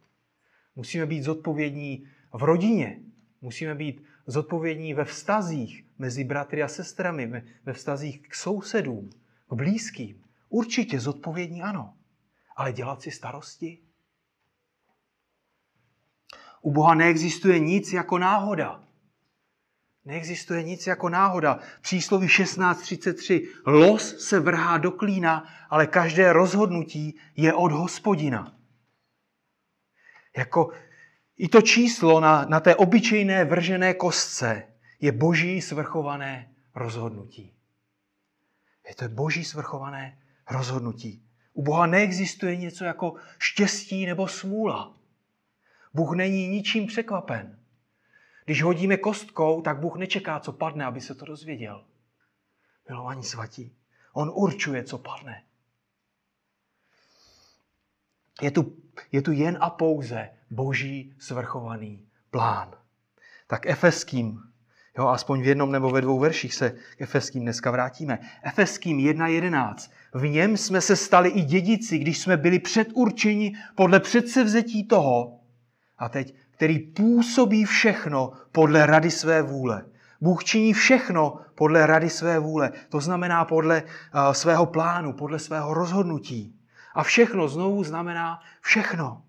Musíme být zodpovědní v rodině. Musíme být zodpovědní ve vztazích mezi bratry a sestrami, ve vztazích k sousedům, k blízkým. Určitě zodpovědní ano. Ale dělat si starosti? U Boha neexistuje nic jako náhoda. Neexistuje nic jako náhoda. Přísloví 16.33. Los se vrhá do klína, ale každé rozhodnutí je od hospodina. Jako i to číslo na, na té obyčejné vržené kostce je boží svrchované rozhodnutí. Je to boží svrchované rozhodnutí. U Boha neexistuje něco jako štěstí nebo smůla. Bůh není ničím překvapen. Když hodíme kostkou, tak Bůh nečeká, co padne, aby se to dozvěděl. Milovaní svatí. On určuje, co padne. Je tu, je tu jen a pouze boží svrchovaný plán. Tak efeským, jo, aspoň v jednom nebo ve dvou verších se k efeským dneska vrátíme. Efeským 1.11. V něm jsme se stali i dědici, když jsme byli předurčeni podle předsevzetí toho, a teď který působí všechno podle rady své vůle. Bůh činí všechno podle rady své vůle, to znamená podle uh, svého plánu, podle svého rozhodnutí. A všechno znovu znamená všechno.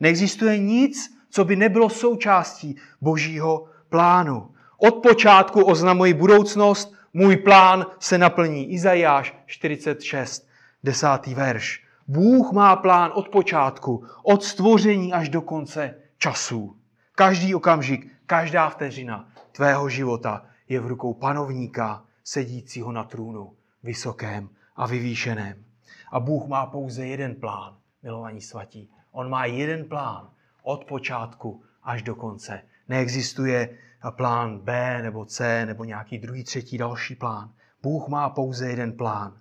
Neexistuje nic, co by nebylo součástí božího plánu. Od počátku oznamuji budoucnost, můj plán se naplní. Izajáš 46, desátý verš. Bůh má plán od počátku, od stvoření až do konce časů. Každý okamžik, každá vteřina tvého života je v rukou panovníka sedícího na trůnu, vysokém a vyvýšeném. A Bůh má pouze jeden plán, milovaní svatí. On má jeden plán od počátku až do konce. Neexistuje plán B nebo C nebo nějaký druhý, třetí, další plán. Bůh má pouze jeden plán.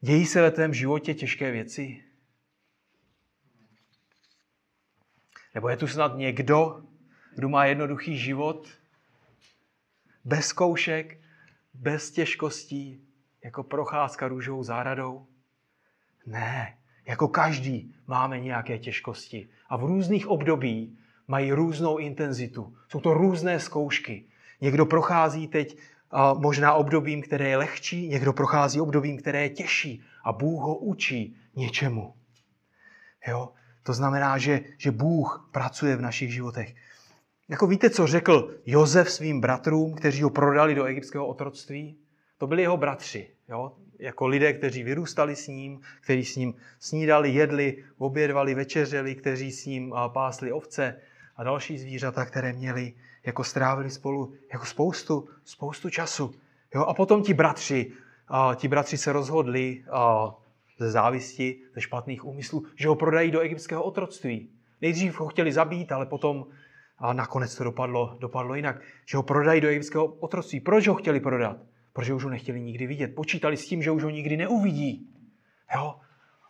Dějí se ve tvém životě těžké věci? Nebo je tu snad někdo, kdo má jednoduchý život, bez zkoušek, bez těžkostí, jako procházka růžovou záradou? Ne, jako každý máme nějaké těžkosti. A v různých období mají různou intenzitu. Jsou to různé zkoušky. Někdo prochází teď možná obdobím, které je lehčí, někdo prochází obdobím, které je těžší a Bůh ho učí něčemu. Jo? To znamená, že, že Bůh pracuje v našich životech. Jako víte, co řekl Jozef svým bratrům, kteří ho prodali do egyptského otroctví? To byli jeho bratři, jo? jako lidé, kteří vyrůstali s ním, kteří s ním snídali, jedli, obědvali, večeřeli, kteří s ním pásli ovce a další zvířata, které měli, jako strávili spolu jako spoustu, spoustu času. Jo? A potom ti bratři, ti bratři se rozhodli ze závisti, ze špatných úmyslů, že ho prodají do egyptského otroctví. Nejdřív ho chtěli zabít, ale potom a nakonec to dopadlo, dopadlo jinak, že ho prodají do egyptského otroctví. Proč ho chtěli prodat? Protože už ho nechtěli nikdy vidět. Počítali s tím, že už ho nikdy neuvidí. Jo?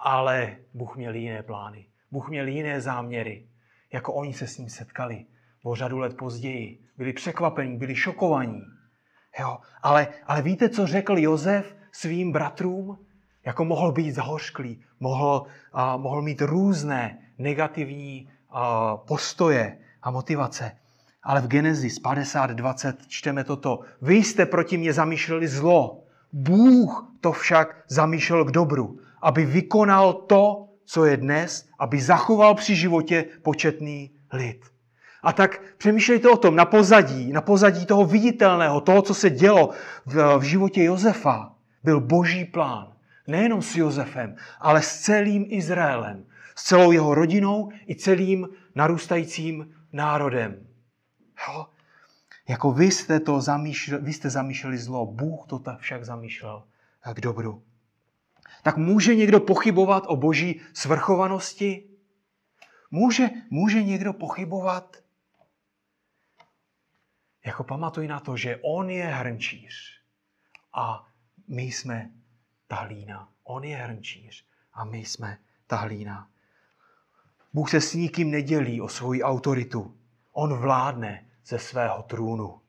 Ale Bůh měl jiné plány. Bůh měl jiné záměry. Jako oni se s ním setkali o řadu let později. Byli překvapení, byli šokovaní. Jo? Ale, ale víte, co řekl Jozef svým bratrům? Jako mohl být zahořklý, mohl, a, mohl mít různé negativní a, postoje a motivace. Ale v Genesis 50.20 čteme toto. Vy jste proti mě zamýšleli zlo, Bůh to však zamýšlel k dobru, aby vykonal to, co je dnes, aby zachoval při životě početný lid. A tak přemýšlejte o tom na pozadí, na pozadí toho viditelného, toho, co se dělo v, v životě Josefa, byl boží plán. Nejenom s Josefem, ale s celým Izraelem, s celou jeho rodinou i celým narůstajícím národem. Jo? Jako vy jste to zamýšleli, vy jste zamýšleli zlo, Bůh to tak však zamýšlel k dobru. Tak může někdo pochybovat o boží svrchovanosti? Může, může někdo pochybovat? Jako pamatuj na to, že on je hrnčíř a my jsme ta hlína. On je hrnčíř a my jsme ta hlína. Bůh se s nikým nedělí o svoji autoritu. On vládne ze svého trůnu.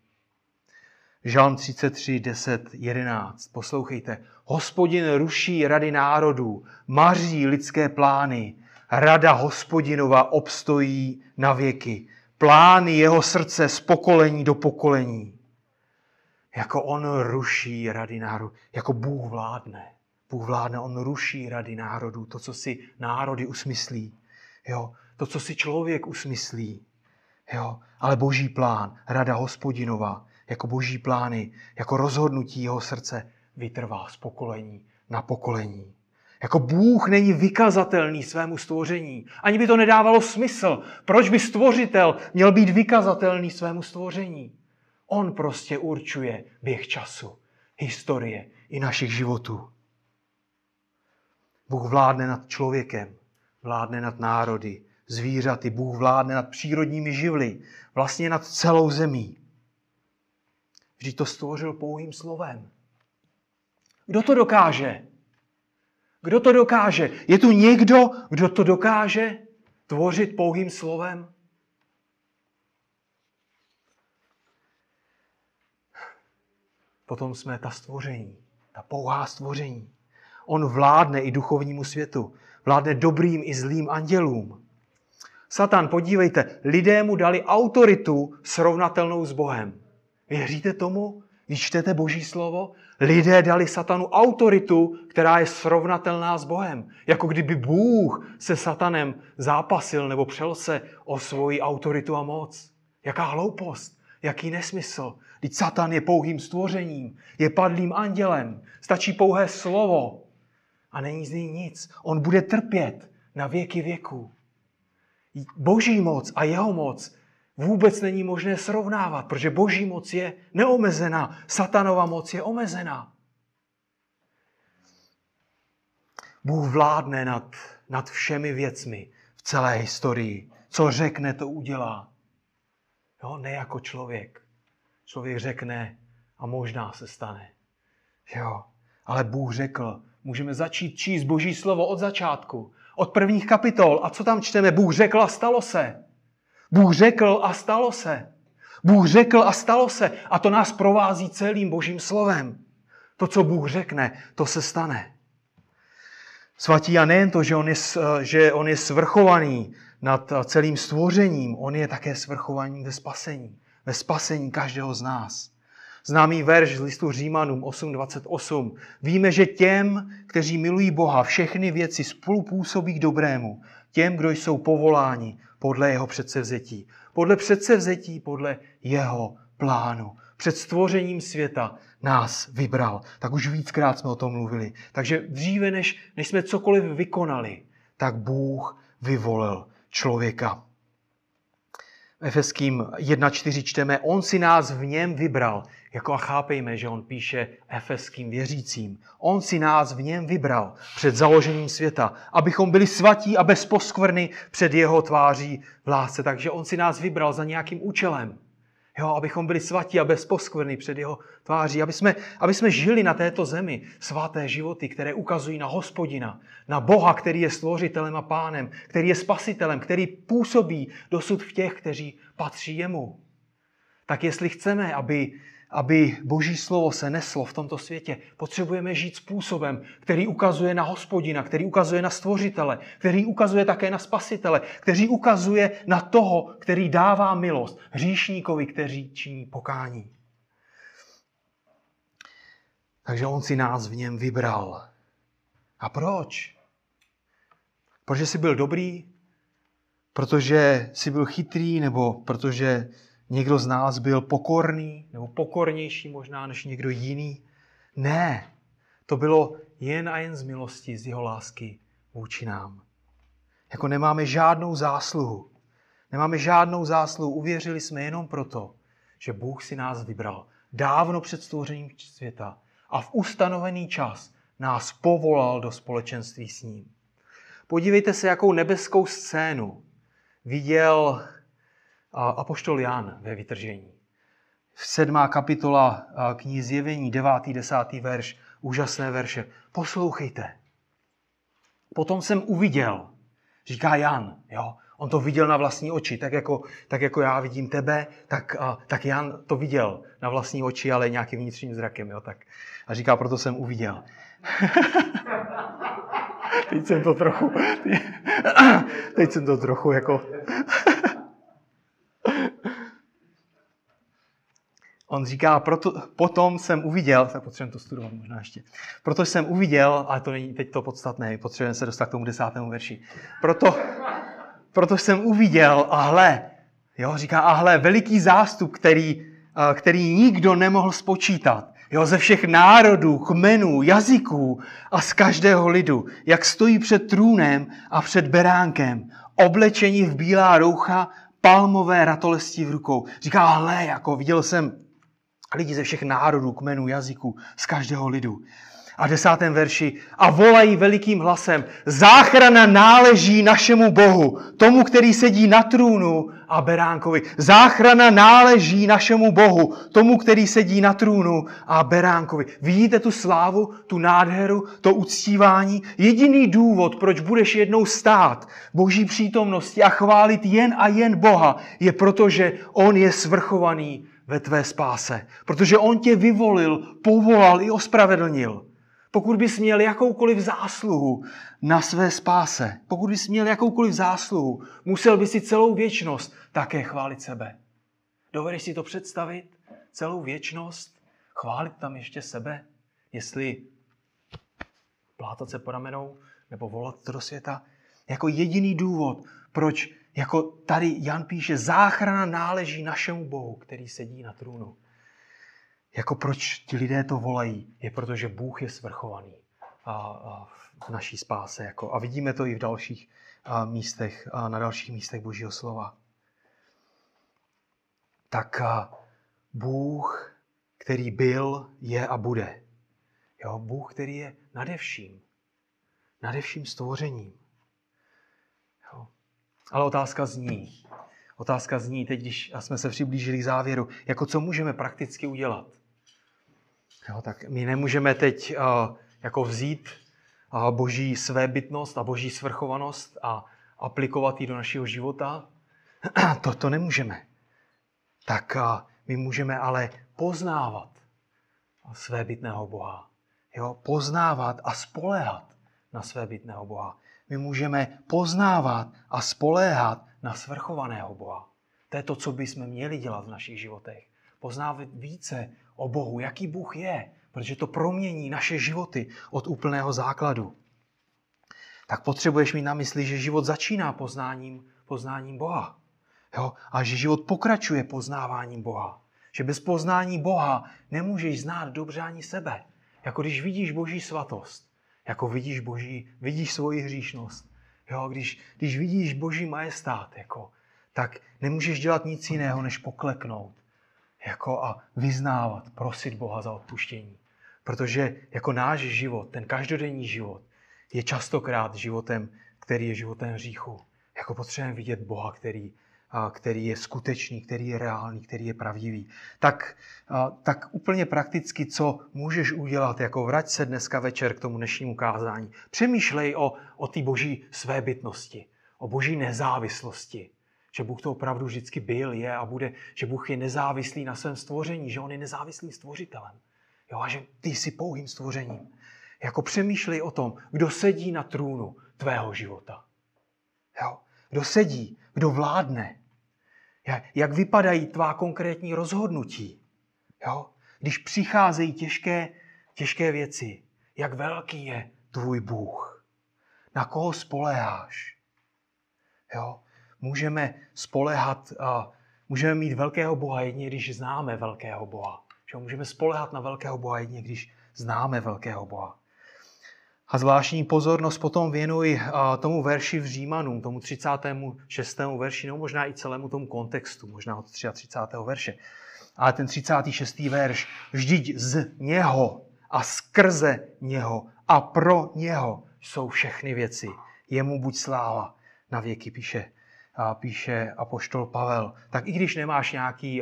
Žalm 33, 10, 11. Poslouchejte. Hospodin ruší rady národů, maří lidské plány. Rada hospodinova obstojí na věky. Plány jeho srdce z pokolení do pokolení. Jako on ruší rady národů, jako Bůh vládne. Bůh vládne, on ruší rady národů, to, co si národy usmyslí. Jo? To, co si člověk usmyslí. Jo? Ale boží plán, rada hospodinova, jako boží plány, jako rozhodnutí jeho srdce vytrvá z pokolení na pokolení. Jako Bůh není vykazatelný svému stvoření. Ani by to nedávalo smysl. Proč by stvořitel měl být vykazatelný svému stvoření? On prostě určuje běh času, historie i našich životů. Bůh vládne nad člověkem, vládne nad národy, zvířaty, Bůh vládne nad přírodními živly, vlastně nad celou zemí. Vždyť to stvořil pouhým slovem. Kdo to dokáže? Kdo to dokáže? Je tu někdo, kdo to dokáže tvořit pouhým slovem? Potom jsme ta stvoření, ta pouhá stvoření. On vládne i duchovnímu světu. Vládne dobrým i zlým andělům. Satan, podívejte, lidé mu dali autoritu srovnatelnou s Bohem. Věříte tomu? Když čtete Boží slovo, lidé dali satanu autoritu, která je srovnatelná s Bohem. Jako kdyby Bůh se satanem zápasil nebo přel se o svoji autoritu a moc. Jaká hloupost, jaký nesmysl. Teď satan je pouhým stvořením, je padlým andělem. Stačí pouhé slovo a není z něj nic. On bude trpět na věky věků. Boží moc a jeho moc vůbec není možné srovnávat, protože boží moc je neomezená, satanova moc je omezená. Bůh vládne nad, nad všemi věcmi v celé historii. Co řekne, to udělá. Jo, ne jako člověk. Člověk řekne a možná se stane. Jo, ale Bůh řekl, můžeme začít číst Boží slovo od začátku, od prvních kapitol. A co tam čteme? Bůh řekl a stalo se. Bůh řekl a stalo se. Bůh řekl a stalo se. A to nás provází celým božím slovem. To, co Bůh řekne, to se stane. Svatí a nejen to, že on je, že on je svrchovaný nad celým stvořením, on je také svrchovaný ve spasení. Ve spasení každého z nás. Známý verš z listu Římanům 8.28. Víme, že těm, kteří milují Boha, všechny věci spolupůsobí k dobrému. Těm, kdo jsou povoláni podle jeho předsevzetí. Podle předsevzetí, podle jeho plánu. Před stvořením světa nás vybral. Tak už víckrát jsme o tom mluvili. Takže dříve, než, než jsme cokoliv vykonali, tak Bůh vyvolil člověka. Efeským 1.4 čteme, on si nás v něm vybral. Jako a chápejme, že on píše efeským věřícím. On si nás v něm vybral před založením světa, abychom byli svatí a bez poskvrny před jeho tváří v lásce. Takže on si nás vybral za nějakým účelem. Jo, abychom byli svatí a bez poskvrny před jeho tváří, aby jsme, aby jsme žili na této zemi svaté životy, které ukazují na hospodina, na Boha, který je stvořitelem a pánem, který je spasitelem, který působí dosud v těch, kteří patří jemu. Tak jestli chceme, aby aby Boží slovo se neslo v tomto světě, potřebujeme žít způsobem, který ukazuje na hospodina, který ukazuje na stvořitele, který ukazuje také na spasitele, který ukazuje na toho, který dává milost hříšníkovi, kteří činí pokání. Takže on si nás v něm vybral. A proč? Protože jsi byl dobrý, protože jsi byl chytrý, nebo protože někdo z nás byl pokorný, nebo pokornější možná než někdo jiný. Ne, to bylo jen a jen z milosti, z jeho lásky vůči nám. Jako nemáme žádnou zásluhu. Nemáme žádnou zásluhu. Uvěřili jsme jenom proto, že Bůh si nás vybral dávno před stvořením světa a v ustanovený čas nás povolal do společenství s ním. Podívejte se, jakou nebeskou scénu viděl apoštol Jan ve vytržení. Sedmá kapitola knihy Zjevení, devátý, desátý verš, úžasné verše. Poslouchejte. Potom jsem uviděl, říká Jan, jo, on to viděl na vlastní oči, tak jako, tak jako já vidím tebe, tak, tak Jan to viděl na vlastní oči, ale nějakým vnitřním zrakem, jo, tak. A říká, proto jsem uviděl. teď jsem to trochu, teď jsem to trochu jako... On říká, proto, potom jsem uviděl, tak potřebujeme to studovat možná ještě, proto jsem uviděl, ale to není teď to podstatné, potřebujeme se dostat k tomu desátému verši. Proto, proto jsem uviděl, a hle, jo, říká, a hle, veliký zástup, který, který nikdo nemohl spočítat. Jo, ze všech národů, kmenů, jazyků a z každého lidu, jak stojí před trůnem a před beránkem, oblečení v bílá roucha, palmové ratolesti v rukou. Říká, hle, jako viděl jsem lidi ze všech národů, kmenů, jazyků, z každého lidu a desátém verši a volají velikým hlasem, záchrana náleží našemu Bohu, tomu, který sedí na trůnu a beránkovi. Záchrana náleží našemu Bohu, tomu, který sedí na trůnu a beránkovi. Vidíte tu slávu, tu nádheru, to uctívání? Jediný důvod, proč budeš jednou stát boží přítomnosti a chválit jen a jen Boha, je proto, že On je svrchovaný ve tvé spáse. Protože On tě vyvolil, povolal i ospravedlnil. Pokud bys měl jakoukoliv zásluhu na své spáse, pokud bys měl jakoukoliv zásluhu, musel bys si celou věčnost také chválit sebe. Dovedeš si to představit? Celou věčnost? Chválit tam ještě sebe? Jestli plátat se po ramenou nebo volat do světa? Jako jediný důvod, proč jako tady Jan píše, záchrana náleží našemu Bohu, který sedí na trůnu. Jako proč ti lidé to volají? Je proto, že Bůh je svrchovaný a, a v naší spáse. Jako, a vidíme to i v dalších a, místech, a na dalších místech Božího slova. Tak a, Bůh, který byl, je a bude. Jo, Bůh, který je nade vším. Nade vším stvořením. Ale otázka zní. Otázka zní teď, když jsme se přiblížili k závěru, jako co můžeme prakticky udělat. Jo, tak my nemůžeme teď uh, jako vzít uh, boží svébytnost a boží svrchovanost a aplikovat ji do našeho života. to, to nemůžeme. Tak uh, my můžeme ale poznávat svébytného Boha. Jo, poznávat a spoléhat na svébytného Boha. My můžeme poznávat a spoléhat na svrchovaného Boha. To je to, co bychom měli dělat v našich životech. Poznávat více o Bohu, jaký Bůh je, protože to promění naše životy od úplného základu. Tak potřebuješ mít na mysli, že život začíná poznáním, poznáním Boha. Jo? A že život pokračuje poznáváním Boha. Že bez poznání Boha nemůžeš znát dobře ani sebe. Jako když vidíš Boží svatost, jako vidíš Boží, vidíš svoji hříšnost, jo? Když, když vidíš Boží majestát, jako, tak nemůžeš dělat nic jiného, než pokleknout jako a vyznávat, prosit Boha za odpuštění. Protože jako náš život, ten každodenní život, je častokrát životem, který je životem hříchu. Jako potřebujeme vidět Boha, který, který je skutečný, který je reálný, který je pravdivý. Tak, tak úplně prakticky, co můžeš udělat, jako vrať se dneska večer k tomu dnešnímu kázání. Přemýšlej o, o té boží svébytnosti, o boží nezávislosti, že Bůh to opravdu vždycky byl, je a bude, že Bůh je nezávislý na svém stvoření, že On je nezávislým stvořitelem. Jo, a že ty jsi pouhým stvořením. Jako přemýšlej o tom, kdo sedí na trůnu tvého života. Jo, kdo sedí, kdo vládne. Jak vypadají tvá konkrétní rozhodnutí. Jo? Když přicházejí těžké, těžké věci, jak velký je tvůj Bůh. Na koho spoléháš? Jo? Můžeme spolehat, můžeme mít velkého Boha jedně, když známe velkého Boha. Že můžeme spolehat na velkého Boha jedně, když známe velkého Boha. A zvláštní pozornost potom věnuj tomu verši v Římanům, tomu 36. verši, nebo možná i celému tomu kontextu, možná od 33. verše. Ale ten 36. verš, vždyť z něho a skrze něho a pro něho jsou všechny věci. Jemu buď sláva na věky, píše, píše apoštol Pavel. Tak i když nemáš nějaký,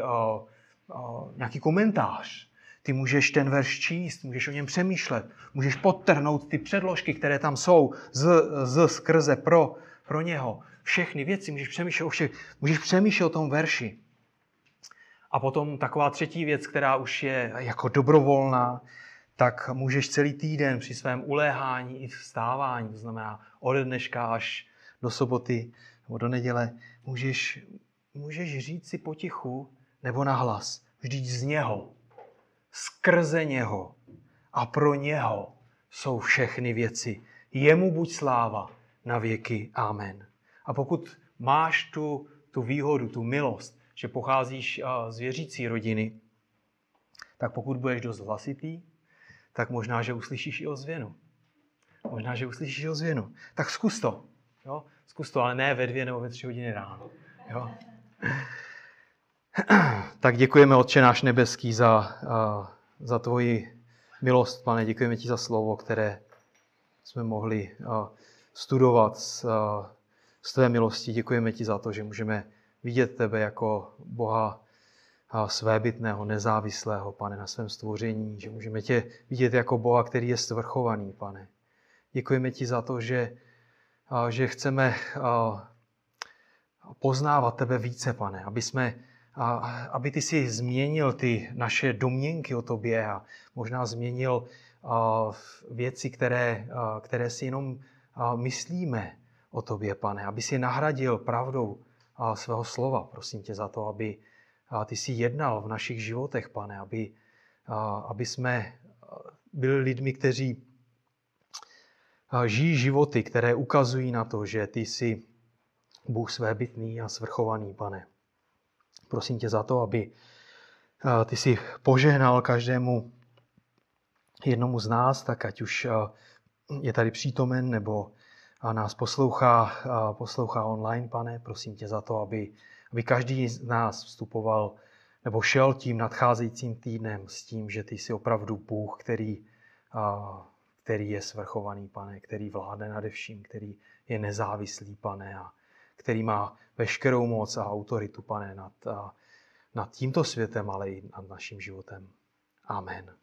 nějaký komentář, ty můžeš ten verš číst, můžeš o něm přemýšlet, můžeš podtrhnout ty předložky, které tam jsou z, z skrze pro, pro něho. Všechny věci můžeš přemýšlet o všech, můžeš přemýšlet o tom verši. A potom taková třetí věc, která už je jako dobrovolná, tak můžeš celý týden při svém uléhání i vstávání, to znamená ode dneška až do soboty nebo do neděle, můžeš, můžeš říct si potichu nebo nahlas. Vždyť z něho, skrze něho a pro něho jsou všechny věci. Jemu buď sláva na věky. Amen. A pokud máš tu, tu výhodu, tu milost, že pocházíš z věřící rodiny, tak pokud budeš dost hlasitý, tak možná, že uslyšíš i ozvěnu. Možná, že uslyšíš i ozvěnu. Tak zkus to. Jo? Zkus to, ale ne ve dvě nebo ve tři hodiny ráno. Jo? Tak děkujeme, Otče náš nebeský, za, za tvoji milost, pane. Děkujeme ti za slovo, které jsme mohli studovat z, z tvé milosti. Děkujeme ti za to, že můžeme vidět tebe jako Boha svébytného, nezávislého, pane, na svém stvoření, že můžeme tě vidět jako Boha, který je svrchovaný, pane. Děkujeme ti za to, že, že chceme poznávat tebe více, pane, aby jsme aby ty si změnil ty naše domněnky o tobě a možná změnil věci, které, které si jenom myslíme o tobě, pane, aby si nahradil pravdou svého slova. Prosím tě za to, aby ty si jednal v našich životech, pane, aby, aby jsme byli lidmi, kteří žijí životy, které ukazují na to, že ty jsi Bůh svébytný a svrchovaný, pane. Prosím tě za to, aby ty si požehnal každému jednomu z nás, tak ať už je tady přítomen nebo nás poslouchá, poslouchá online, pane, prosím tě za to, aby aby každý z nás vstupoval nebo šel tím nadcházejícím týdnem s tím, že ty jsi opravdu Bůh, který, který je svrchovaný, pane, který vládne nade vším, který je nezávislý, pane, a který má veškerou moc a autoritu, pane, nad, nad tímto světem, ale i nad naším životem. Amen.